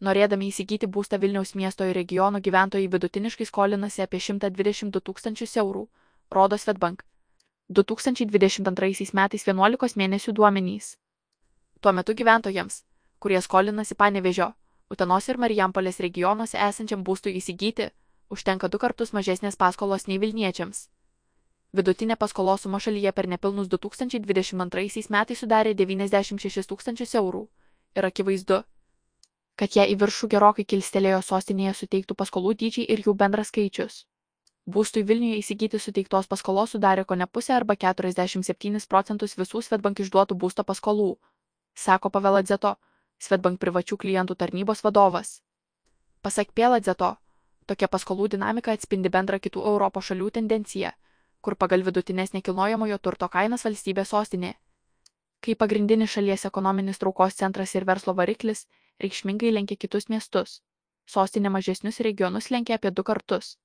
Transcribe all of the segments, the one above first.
Norėdami įsigyti būstą Vilniaus miesto ir regiono gyventojai vidutiniškai skolinasi apie 122 tūkstančius eurų, rodo Svetbank. 2022 metais 11 mėnesių duomenys. Tuo metu gyventojams, kurie skolinasi Panevežio, Utenos ir Marijampolės regionuose esančiam būstui įsigyti, užtenka du kartus mažesnės paskolos nei Vilniečiams. Vidutinė paskolos suma šalyje per nepilnus 2022 metais sudarė 96 tūkstančius eurų. Ir akivaizdu, kad ją į viršų gerokai kilstelėjo sostinėje suteiktų paskolų dydžiai ir jų bendras skaičius. Būstui Vilniuje įsigyti suteiktos paskolos sudarė ko ne pusę arba 47 procentus visų Svetbank išduotų būsto paskolų, sako Paveladzeto, Svetbank privačių klientų tarnybos vadovas. Pasak Pėladzeto, tokia paskolų dinamika atspindi bendrą kitų Europos šalių tendenciją kur pagal vidutinės nekilnojamojo turto kainas valstybė sostinė. Kai pagrindinis šalies ekonominis traukos centras ir verslo variklis reikšmingai lenkia kitus miestus, sostinė mažesnius regionus lenkia apie du kartus.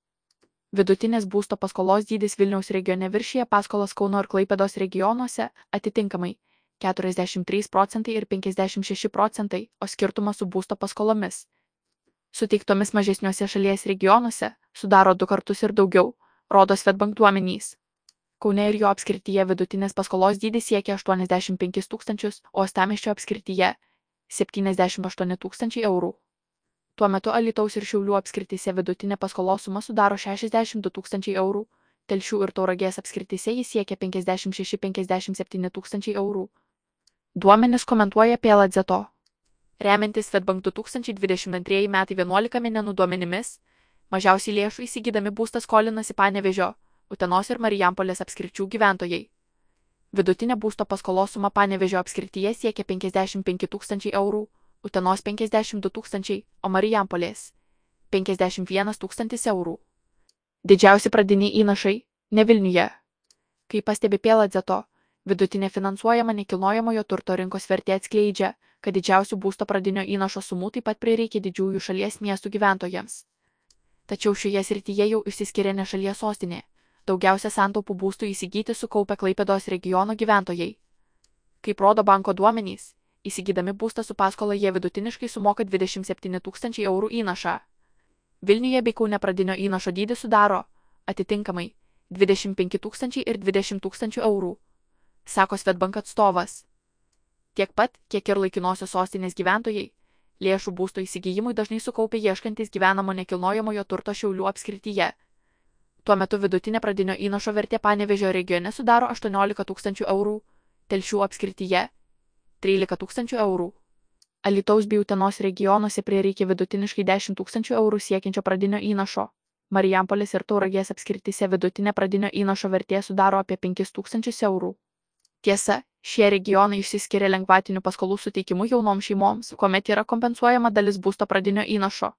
Vidutinės būsto paskolos dydis Vilniaus regione viršyje paskolas Kauno ir Klaipėdos regionuose atitinkamai 43 procentai ir 56 procentai, o skirtumas su būsto paskolomis. Suteiktomis mažesniuose šalies regionuose sudaro du kartus ir daugiau rodo Svetbank duomenys. Kaune ir jo apskrityje vidutinės paskolos dydis siekia 85 tūkstančius, o Stamiščio apskrityje 78 tūkstančiai eurų. Tuo metu Alitaus ir Šiaulių apskrityse vidutinė paskolos suma sudaro 62 tūkstančiai eurų, Telšių ir Tauragės apskrityse jis siekia 56-57 tūkstančiai eurų. Duomenis komentuoja Pėladzeto. Remiantis Svetbank 2022 metai 11 mėnesių duomenimis, Mažiausiai lėšų įsigydami būstą skolinasi Panevežio, Utenos ir Marijampolės apskričių gyventojai. Vidutinė būsto paskolos suma Panevežio apskrityje siekia 55 tūkstančiai eurų, Utenos 52 tūkstančiai, o Marijampolės 51 tūkstantis eurų. Didžiausi pradiniai įnašai - ne Vilniuje. Kaip pastebi Pėladzeto, vidutinė finansuojama nekilnojamojo turto rinkos vertė atskleidžia, kad didžiausių būsto pradinio įnašo sumų taip pat prireikia didžiųjų šalies miestų gyventojams. Tačiau šioje srityje jau išsiskiria ne šalies sostinė. Daugiausia santaupų būstų įsigyti sukaupę Klaipėdos regiono gyventojai. Kaip rodo banko duomenys, įsigydami būstą su paskola jie vidutiniškai sumoka 27 tūkstančiai eurų įnašą. Vilniuje bei Kaune pradinio įnašo dydis sudaro, atitinkamai, 25 tūkstančiai ir 20 tūkstančių eurų, sako Svetbank atstovas. Tiek pat, kiek ir laikinosios sostinės gyventojai, Lėšų būsto įsigijimui dažnai sukaupia ieškantis gyvenamo nekilnojamojo turto Šiaulių apskrityje. Tuo metu vidutinė pradinio įnašo vertė Panevežio regione sudaro 18 tūkstančių eurų, Telšių apskrityje 13 tūkstančių eurų. Alitaus bei Utenos regionuose prireikia vidutiniškai 10 tūkstančių eurų siekiančio pradinio įnašo. Marijampolės ir Tauragės apskrityse vidutinė pradinio įnašo vertė sudaro apie 5 tūkstančius eurų. Tiesa, Šie regionai išsiskiria lengvatinių paskolų suteikimu jaunoms šeimoms, kuomet yra kompensuojama dalis būsto pradinio įnašo.